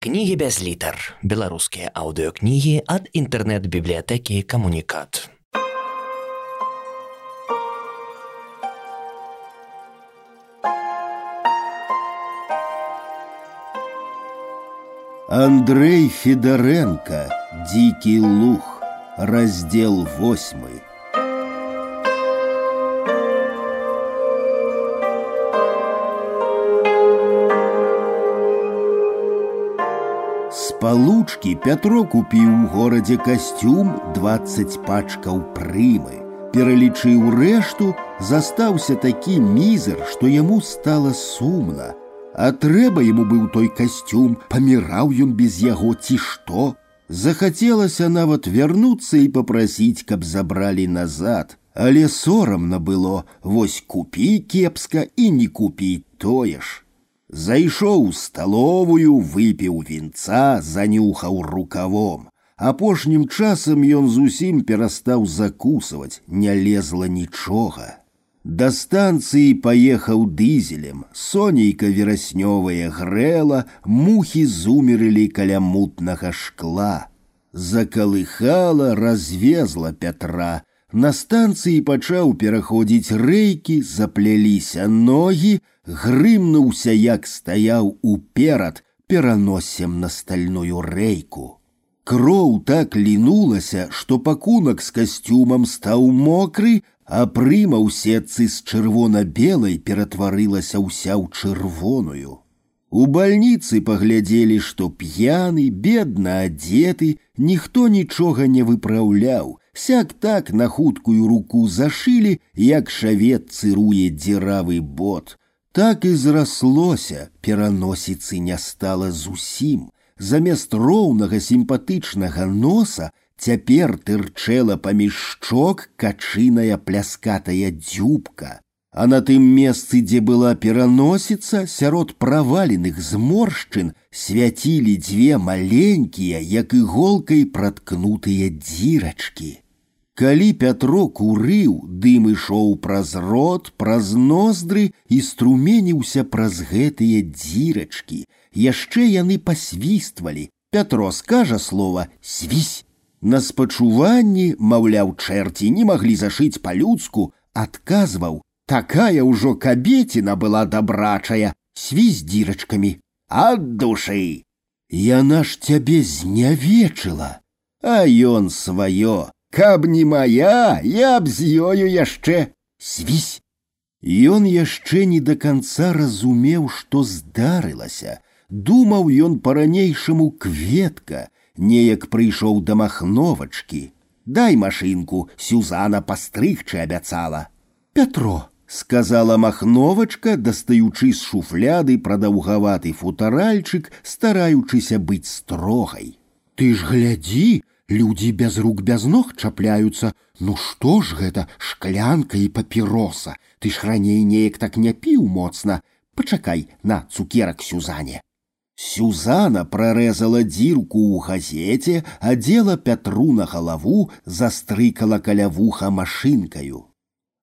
Кнігі без літар. Беларускія аўдыёкнігі ад інтэрнэт-бібліятэкі камунікат. Андрей Федоренко «Дикий лух» Раздел восьмый получкі Пятро купіў у горадзе касцюм 20 пачкаў прымы. Пералічыў рэшту, застаўся такі мізер, што яму стала сумна. А трэба яму быў той касцюм, паміраў ён без яго ці што. Захацелася нават вярнуцца і папрасіць, каб забралі назад. Але сорамна было, вось купі кепска і не купіць тое ж. Зайшоў у сталовую, выпіў вінца, занюхаў рукавом. Апошнім часам ён зусім перастаў закусваць, не лезла нічога. Да станцыі паехаў дызелем, сонейка вераснёвая грэла, мухі зумерылі каля мутнага шкла. Закалыхала, развезла Пятра. На станцыі пачаў пераходзіць рэйкі, запляліся ногі, грымнуўся, як стаяў уперад, пераносем на стальную рэйку. Кроў так лінулася, што пакунак з касцюмам стаў мокры, а прыма ў сетцы з чырвона-белай ператварылася ўся ў чырвоную. У бальніцы паглядзелі, што п'яны, бедна адзеты, ніхто нічога не выпраўляў, сяк так на хуткую руку зашылі, як шавец цыруе дзіравы бот. Так і зраслося, пераносіцы не стала зусім. Замест роўнага сімпатычнага носа цяпер тырчэла паміж шчок качыная пляскатая дзюбка. А на тым месцы, дзе была пераносіца, сярод праваленых зморшчын свяцілі дзве маленькія, як іголкай праткнутыя дзірачкі. Калі Пятро курыў, дым ішоў праз рот, праз ноздры і струменіўся праз гэтыя дзірачкі. Яшчэ яны пасвіствалі. Пятро скажа слова свісь. На спачуванні, маўляў, чэрці не маглі зашыць па-людску, адказваў: такая ўжо кабеціна была дабрачая, свісь дзірачкамі, ад душы. Яна ж цябе знявечыла, а ён сваё Каб не моя, я б з ёю яшчэ свісь. Ён яшчэ не до конца разумеў, што здарылася. Думаў ён по-ранейшаму кветка, неяк прыйшоў да махновачкі. Дай машинку, Сюзана пастрыгчы абяцала. Пятро, сказала махновачка, дастаючы з шуфляды прадаўгаваты футаральчык, стараючыся быць строгай. Ты ж глядзі, Люди без рук без ног чапляются. Ну что ж гэта шклянка і папіроса. Ты ж раней неяк так не піў моцна. Пачакай на цукерак Сюзане. Сюзана прорезала дзірку ў газете, адзела Пятру на галаву, застрыкала каля вуха машынкаю.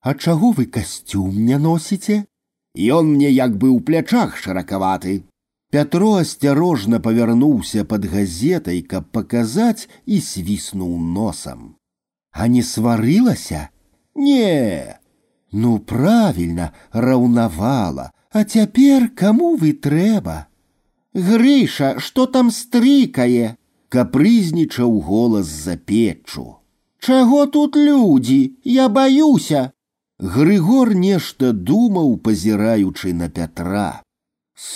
А чаго вы касцюм не носіце? Ён мне як бы ў плячах шыракаваты. Пятро осторожно повернулся под газетой, каб показать, и свистнул носом. А не сварылася? Не. Ну, правильно, раўнавала. А теперь кому вы трэба? Грыша, что там стрыкае? Капрызнічаў голос за печчу. Чаго тут люди? Я баюся. Грыгор нешта думаў, пазіраючы на Пятра.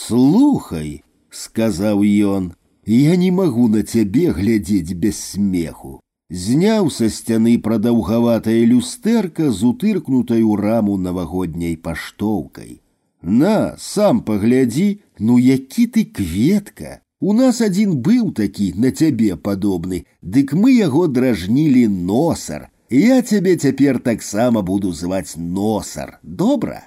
Слухай, сказаў ён, я не магу на цябе глядзець без смеху. Зняў са сцяны прадаўгаватая люстэрка з утыркнутай у раму навагодняй паштоўкай. На, сам паглядзі, ну які ты кветка. У нас адзін быў такі на цябе падобны, дык мы яго дражнілі носар. Я цябе цяпер таксама буду зваць носар. Добра?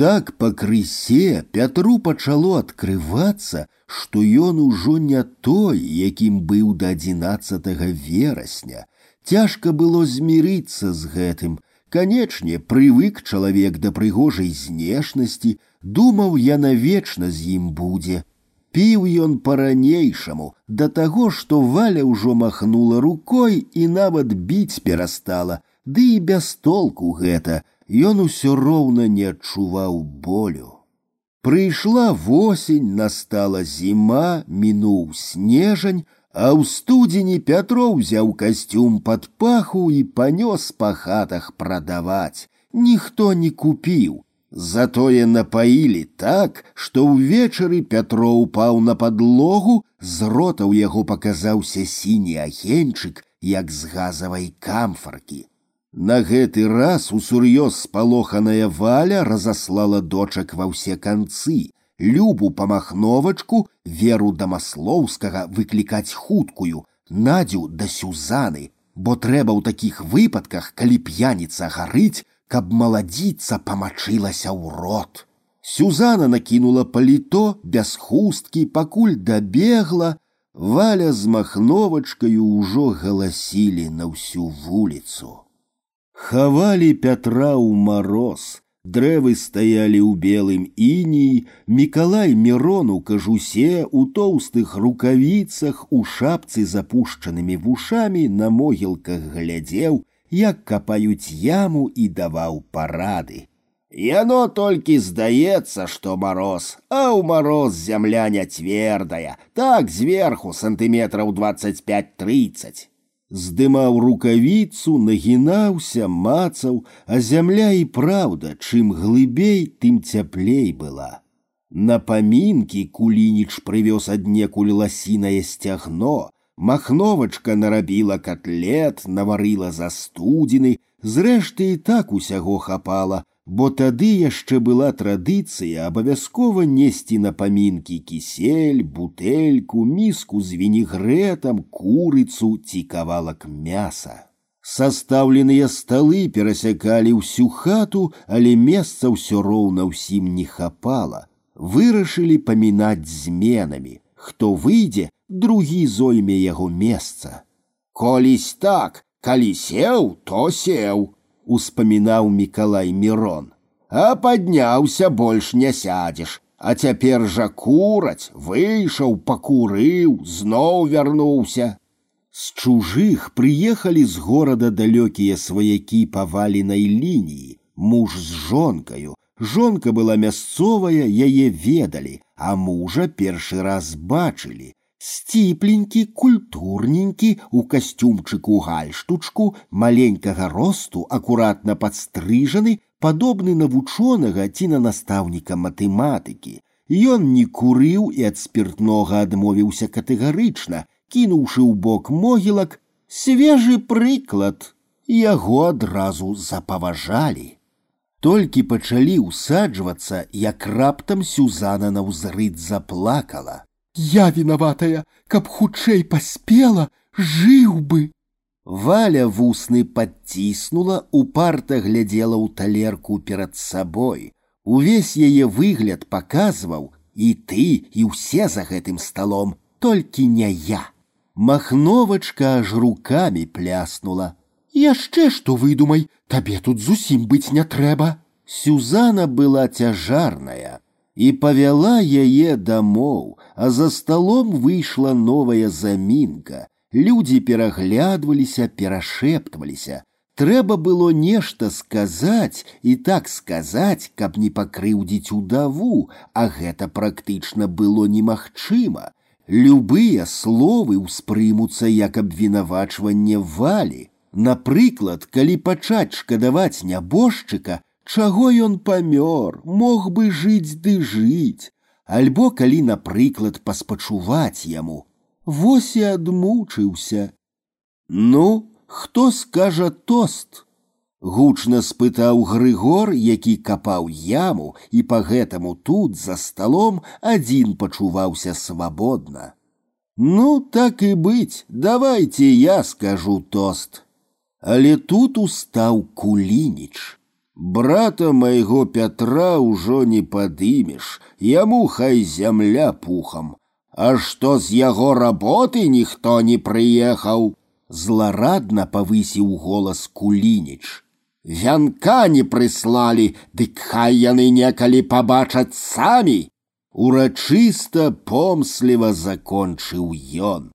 Так пакрысе Пятру пачало адкрывацца, што ён ужо не той, якім быў да 11 верасня. Цяжка было змірыцца з гэтым. Канечне, прывык чалавек да прыгожай знешнасці, думаў я навечна з ім будзе. Піў ён па-ранейшаму, да таго, што валя ўжо махнула рукой і нават біць перастала, ды і без толку гэта, ён усё роўна не адчуваў болю. Прыйшла восень, настала зіма, мінуў снежань, а ў студзені Пятро ўзяў касцюм пад паху і панёс па хатах прадаваць. Ніхто не купіў, Затое напаілі так, што ўвечары Пятро ўпаў на падлогу, з рота ў яго паказаўся сіні агеньчык, як з газавай камфаркі. На гэты раз усур'ёз спалоханая валя разаслала дочак ва ўсе канцы, любу памахновачку, веру дамаслоўскага выклікаць хуткую, надзю да сюзаны, бо трэба ў такіх выпадках, калі п'яніца гарыць, каб маладзіца памачылася ў рот. Сюзана накінула паліто без хусткі, пакуль дабегла, Валя з махновачкаю ўжо галасілі на ўсю вуліцу. Хавалі Пятра ў мароз, дрэвы стаялі ў белым ініі, Мікалай Мірон у кажусе, у тоўстых рукавіцах, у шапцы запушчанымі вушамі на могілках глядзеў, як капаюць яму і даваў парады. Яно толькі здаецца, што мароз, а ў мароз зямля не цвердая, так зверху сантыметраў 25-30. Здымаў рукавіцу, нагінаўся, мацаў, а зямля і праўда, чым глыбей, тым цяплей была. На памінкі кулініч прывёз аднекуль ласінае сцягно, Махновачка нарабіла котлет, наварыла застудзіны, зрэшты і так усяго хапала, бо тады яшчэ была традыцыя абавязкова несці на памінкі кісель, бутэльку, міску з вінегрэтам, курыцу ці кавалак мяса. Састаўленыя сталы перасякалі ўсю хату, але месца ўсё роўна ўсім не хапала. Вырашылі памінаць зменамі. Хто выйдзе, другі зойме яго месца. Колісь так, калі сеў, то сеў, успамінаў Мікалай Мірон. А падняўся больш не сядзеш, а цяпер жа кураць, выйшаў, пакурыў, зноў вярнуўся. З чужых прыехалі з горада далёкія сваякі па валенай лініі, муж з жонкаю. Жонка была мясцовая, яе ведалі, а мужа першы раз бачылі сціпленькі культурненькі у касцюмчыку гальштучку маленькага росту акуратна падстрыжаны падобны на вучонага ці на настаўніка матэматыкі Ён не курыў і ад спиртнога адмовіўся катэгарычна кінуўшы ў бок могілак свежы прыклад яго адразу запаважалі толькі пачалі ўсаджвацца як раптам сюзана наўзрыд заплакала Я виноватая, каб хутчэй паспела, жыў бы. Валя вусны падціснула, упарта глядзела ў талерку перад сабой. Увесь яе выгляд паказваў і ты і ўсе за гэтым сталом, толькі не я. Махновачка аж руками пляснула. Яшчэ што выдумай, табе тут зусім быць не трэба. Сюзана была цяжарная, и повела яе домов, а за столом вышла новая заминка. Люди пераглядваліся, перашэптваліся. Трэба было нешта сказаць і так сказаць, каб не пакрыўдзіць удаву, а гэта практычна было немагчыма. Любыя словы ўспрымуцца як абвінавачванне валі. Напрыклад, калі пачаць шкадаваць нябожчыка, Чаго ён памёр, мог бы жыць ды жыць, Альбо калі, напрыклад, паспачуваць яму. Вось і адмучыўся. Ну, хто скажа тост? Гучна спытаў Грыгор, які капаў яму, і па гэтаму тут за сталом адзін пачуваўся свабодна. Ну, так і быць, давайте я скажу тост. Але тут устаў кулініч. Брата майго Пятра ўжо не падымеш, яму хай зямля пухам. А што з яго работы ніхто не прыехаў, зларадна павысіў голас кулініч. Вянка не прыслалі, дык хай яны некалі пабачаць самі. Урачыста помсліва закончыў ён.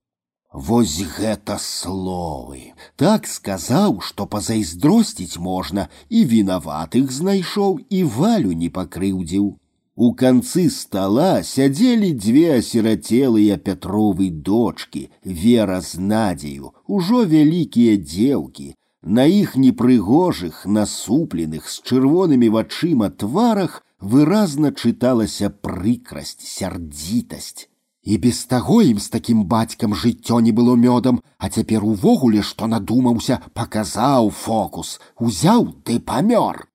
Вось гэта словы. Так сказаў, што пазайздросціць можна, і вінаватых знайшоў і валю не пакрыўдзіў. У канцы стола сядзелі дзве асірацелыя пятровы дочки, вера з надзею, ужо вялікія дзеўкі. На іх непрыгожых, насупленых з чырвонымі вачыма тварах выразна чыталася прыкрасць, сярдзітасць. І без таго ім з такім бацькам жыццё не было мёдам, а цяпер увогуле, што надумаўся, паказаў фокус, узяў ты памёр.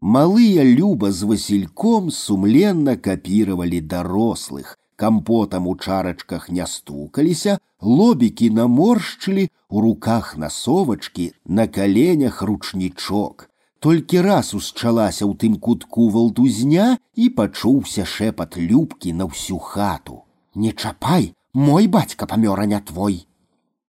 Малыя люба з васільком сумленна капіравалі дарослых, кампотам у чарачках не стукаліся, лобікі наморшчылі, у руках насовачкі, на каленях ручнічок. Толькі раз усчалася ў тым кутку валтузня і пачуўся шэпат любкі на ўсю хату. Не чапай, мой бацька памёр, а не твой.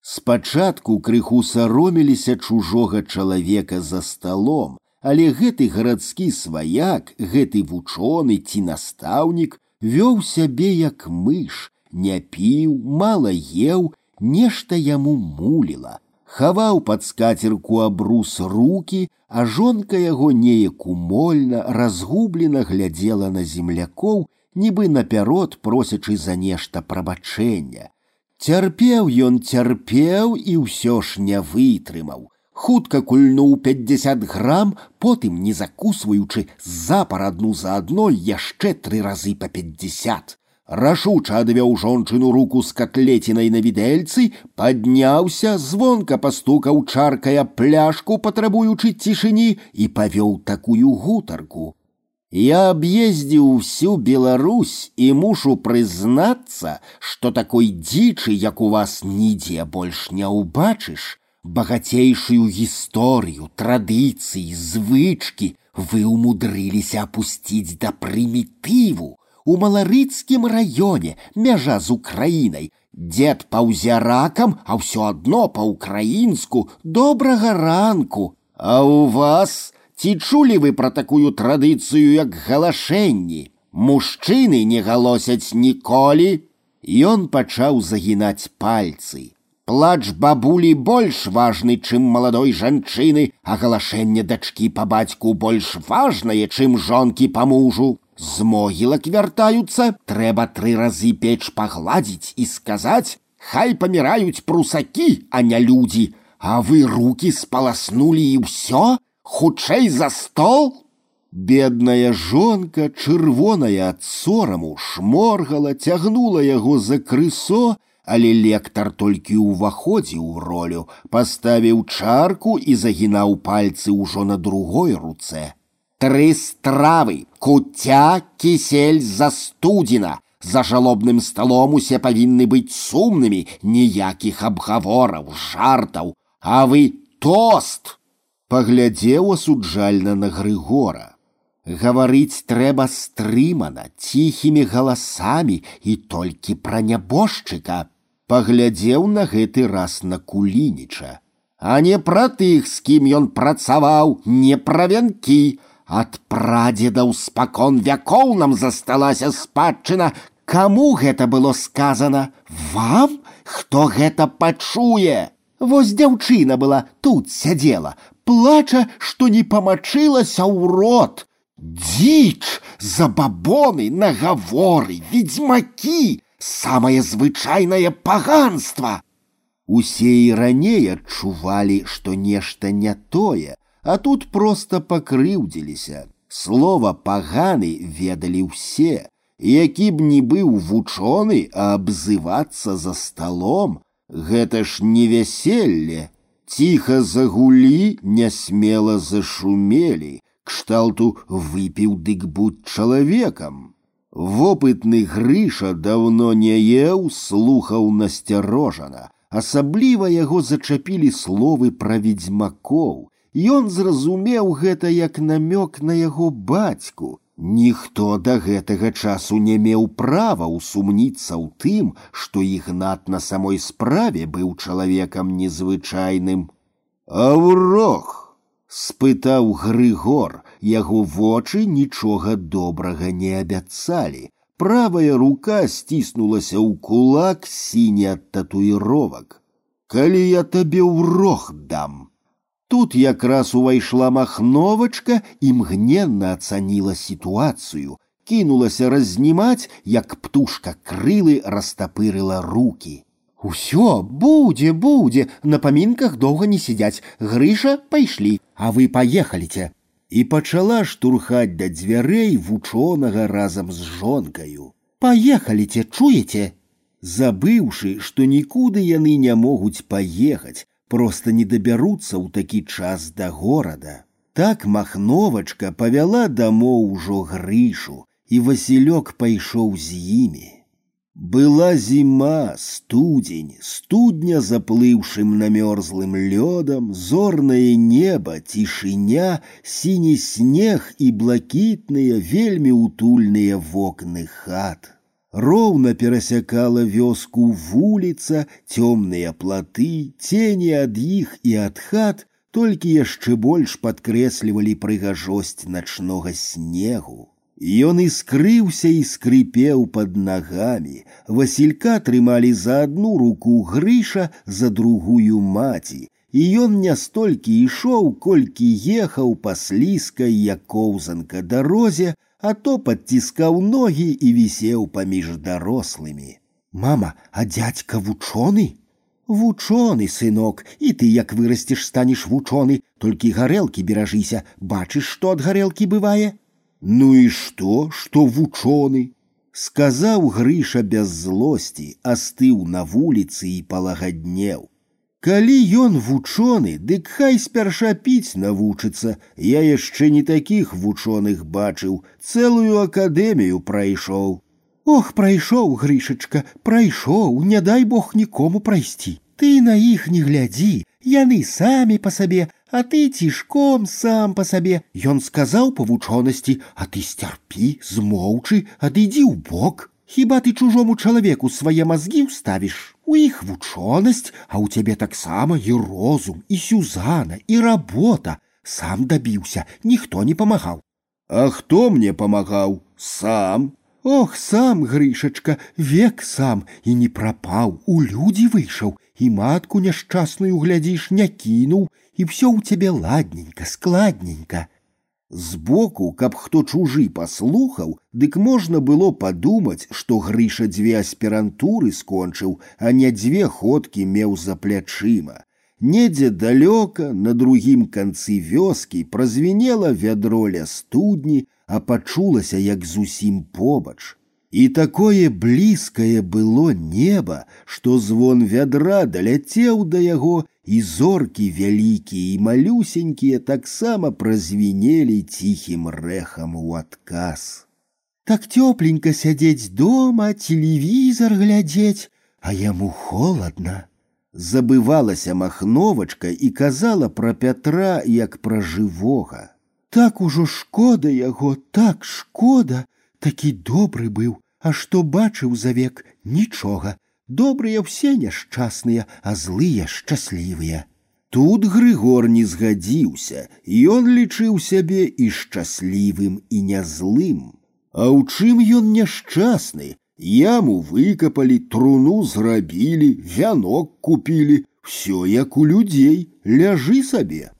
Спачатку крыху сароміліся чужога чалавека за сталом, але гэты гарадскі сваяк, гэты вучоны ці настаўнік вёў сябе як мыш, не піў, мала еў, нешта яму муліла. Хаваў пад скацерку абрус руки, а жонка яго неяк умольна, разгублена глядзела на землякоў нібы наперод просячы за нешта прабачэння. Цярпеў ён цярпеў і ўсё ж не вытрымаў. Хутка кульнуў 50 грам, потым не закусваючы запар адну за адной яшчэ тры разы па 50. Рашуча адвёў жончыну руку з котлецінай на відэльцы, падняўся, звонка пастукаў чаркая пляшку, патрабуючы цішыні і павёў такую гутарку. Я объездил всю Беларусь и мушу признаться, что такой дичи, як у вас нигде больше не убачишь, богатейшую историю, традиции, звычки вы умудрились опустить до примитиву. У Маларыцкім районе мяжа з Украінай, дед паўзя ракам, а ўсё адно па-украінску добрага ранку. А у вас Ці чулі вы пра такую традыцыю, як галашэнні? Мужчыны не галосяць ніколі. Ён пачаў загінаць пальцы. Плач бабулі больш важны, чым маладой жанчыны, а галашэнне дачкі па бацьку больш важнае, чым жонкі па мужу. З могілак вяртаюцца, трэба тры разы печ пагладзіць і сказаць: Хай паміраюць прусакі, а не людзі, А вы руки спаласнулі і ўсё, хутчэй за стол бедная жонка чырвоная ад сораму шморгала цягнула яго за крысо але лектар толькі ўваходзіў у ролю паставіў чарку і загінаў пальцы ўжо на другой руцэ тры стравы куця кісель застудзена за жалобным сталом усе павінны быць сумнымі ніякіх абгавораў жартаў а вы тост паглядзеў асуджальна на Грыгора. Гаварыць трэба стрымана, ціхімі галасамі і толькі пра нябожчыка. Паглядзеў на гэты раз на кулініча. А не пра тых, з кім ён працаваў, не пра вянкі, ад прадзедаў спакон вякоў нам засталася спадчына. Каму гэта было сказано? Вам? Хто гэта пачуе? Вось дзяўчына была тут сядзела, плача, што не памачылася ў рот. Дзіч, забабоны, нагаворы, ведзьмакі, самае звычайнае паганства. Усе і раней адчувалі, што нешта не тое, а тут проста пакрыўдзіліся. Слова паганы ведалі ўсе, які б не быў вучоны, а абзывацца за сталом, гэта ж не вяселле, Тихо загулі, нясмела зашумелі, кшталту выпіў дык будь чалавекам. Вопытны грыша давно не еў, слухаў насцярожана. Асабліва яго зачапілі словы пра ведзьмакоў. Ён зразумеў гэта як намёк на яго бацьку, Ніхто да гэтага часу не меў права ўсумніцца ў тым, што ігнат на самой справе быў чалавекам незвычайным. Аўрох! спытаў Грыгор, яго вочы нічога добрага не абяцалі. правая рука сціснулася ў кулак сіні ад татуіровак. Калі я табе ўрог дам. Тут якраз увайшла махновачка і мгненна ацаніла сітуацыю, кінулася разнімаць, як птушка крылы растапырыла руки. Усё, будзе, будзе, на памінках доўга не сядзяць. Грыша пайшлі, а вы паехаліце. І пачала штурхаць да дзвярэй вучонага разам з жонкаю. Паехаліце, чуеце? Забыўшы, што нікуды яны не могуць паехаць, просто не дабяруцца ў такі час да горада. Так махновачка павяла дамоў ужо грышу, і Васілёк пайшоў з імі. Была зима, студень, студня заплыўшым намёрзлым лёдам, зорнае неба, цішыня, сіні снег і блакітныя, вельмі утульныя вокны хат. Роўна перасякала вёску вуліца, цёмныя платы, цені ад іх і ад хат, толькі яшчэ больш падкрэслівалі прыгажосць начнога снегу. Ён і скрыўся і скрыпеў под нагамі. Васілька трымалі за одну руку грыша за другую маці. І ён не столькі ішоў, колькі ехаў па слізкай, як коўзанка дарозе, а то падціскаў ногі і вісеў паміж дарослымі. Мама, а дядька вучоны? Вучоны, сынок, і ты як вырасцеш станеш вучоны, толькі гарэлкі беражыся, бачыш, што ад гарэлкі бывае? Ну і што, што вучоны? Сказаў Грыша без злосці, астыў на вуліцы і палагаднеў. Калі ён вучоны, дык хай спярша піць навучыцца, я яшчэ не такіх вучоных бачыў, цэлую акадэмію прайшоў. Ох, прайшоў, грышачка, прайшоў, не дай бог нікому прайсці. Ты на іх не глядзі, яны самі па сабе, а ты цішком сам па сабе. Ён сказаў па вучонасці, а ты сцярпі, змоўчы, адыдзі ў бок. Хіба ты чужому чалавеку свае мазгі ўставіш? У іх вучонасць, а ў цябе таксама і розум, і сюзана, і работа. Сам дабіўся, ніхто не памагаў. А хто мне памагаў? Сам. Ох, сам, грышачка, век сам і не прапаў, у людзі выйшаў, і матку няшчасную глядзіш, не кінуў, і все у цябе ладненька, складненька. Збоку, каб хто чужы паслухаў, дык можна было падумаць, што грыша дзве аспірантуры скончыў, а не дзве ходкі меў за плячыма. Недзе далёка, на другім канцы вёскі празвенела вядро ля студні, а пачулася як зусім побач. І такое блізкае было неба, што звон вядра даляцеў да яго і зоркі вялікія і малюсенькія таксама празвінелі ціхім рэхам у адказ. Так цёпленька сядзець дома, телевізор глядзець, а яму холодна. Забывалася махновачка і казала пра Пятра як пра жывога. Так ужо шкода яго, так шкода, такі добры быў, а што бачыў за век нічога, добрыя ўсе няшчасныя, а злыя шчаслівыя. Тут Грыгор не згадзіўся, ён лічыў сябе і шчаслівым і нязлым. А ў чым ён няшчасны? Яму выкапалі, труну зрабілі, вянок купілі, все як у людзей, ляжы сабе.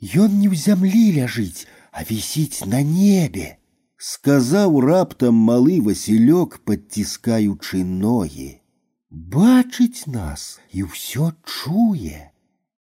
Ён не ў зямлі ляжыць, а вісіць на небе, сказаў раптам малы Васілёк, падціскаючы ногі бачыць нас і ўсё чуе.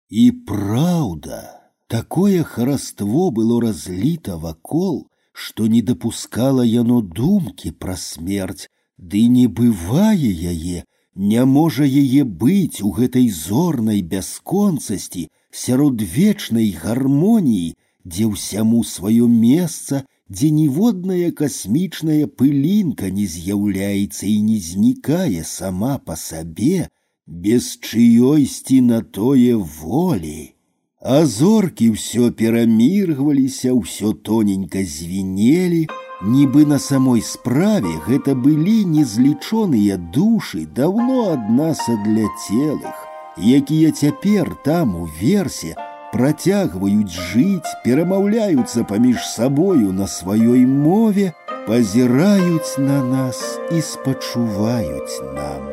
І праўда, такое хараство было разліта вакол, што не дапускала яно думкі пра смерць, ды не бывае яе, не можа яе быць у гэтай зорнай бясконцасці сярод вечнай гармоніі, дзе ўсяму сваё месца дзе ніводная касмічная пылінка не з'яўляецца і не знікае сама па сабе, без чыёйсьці на тое волі. А зоркі ўсё пераміргваліся, ўсё тоненька звінелі, нібы на самой справе гэта былі незлічоныя душы даўно ад нас адляцелых, якія цяпер там у версе працягваюць жыць, перамаўляюцца паміж сабою на сваёй мове, пазіраюць на нас і спачуваюць нам.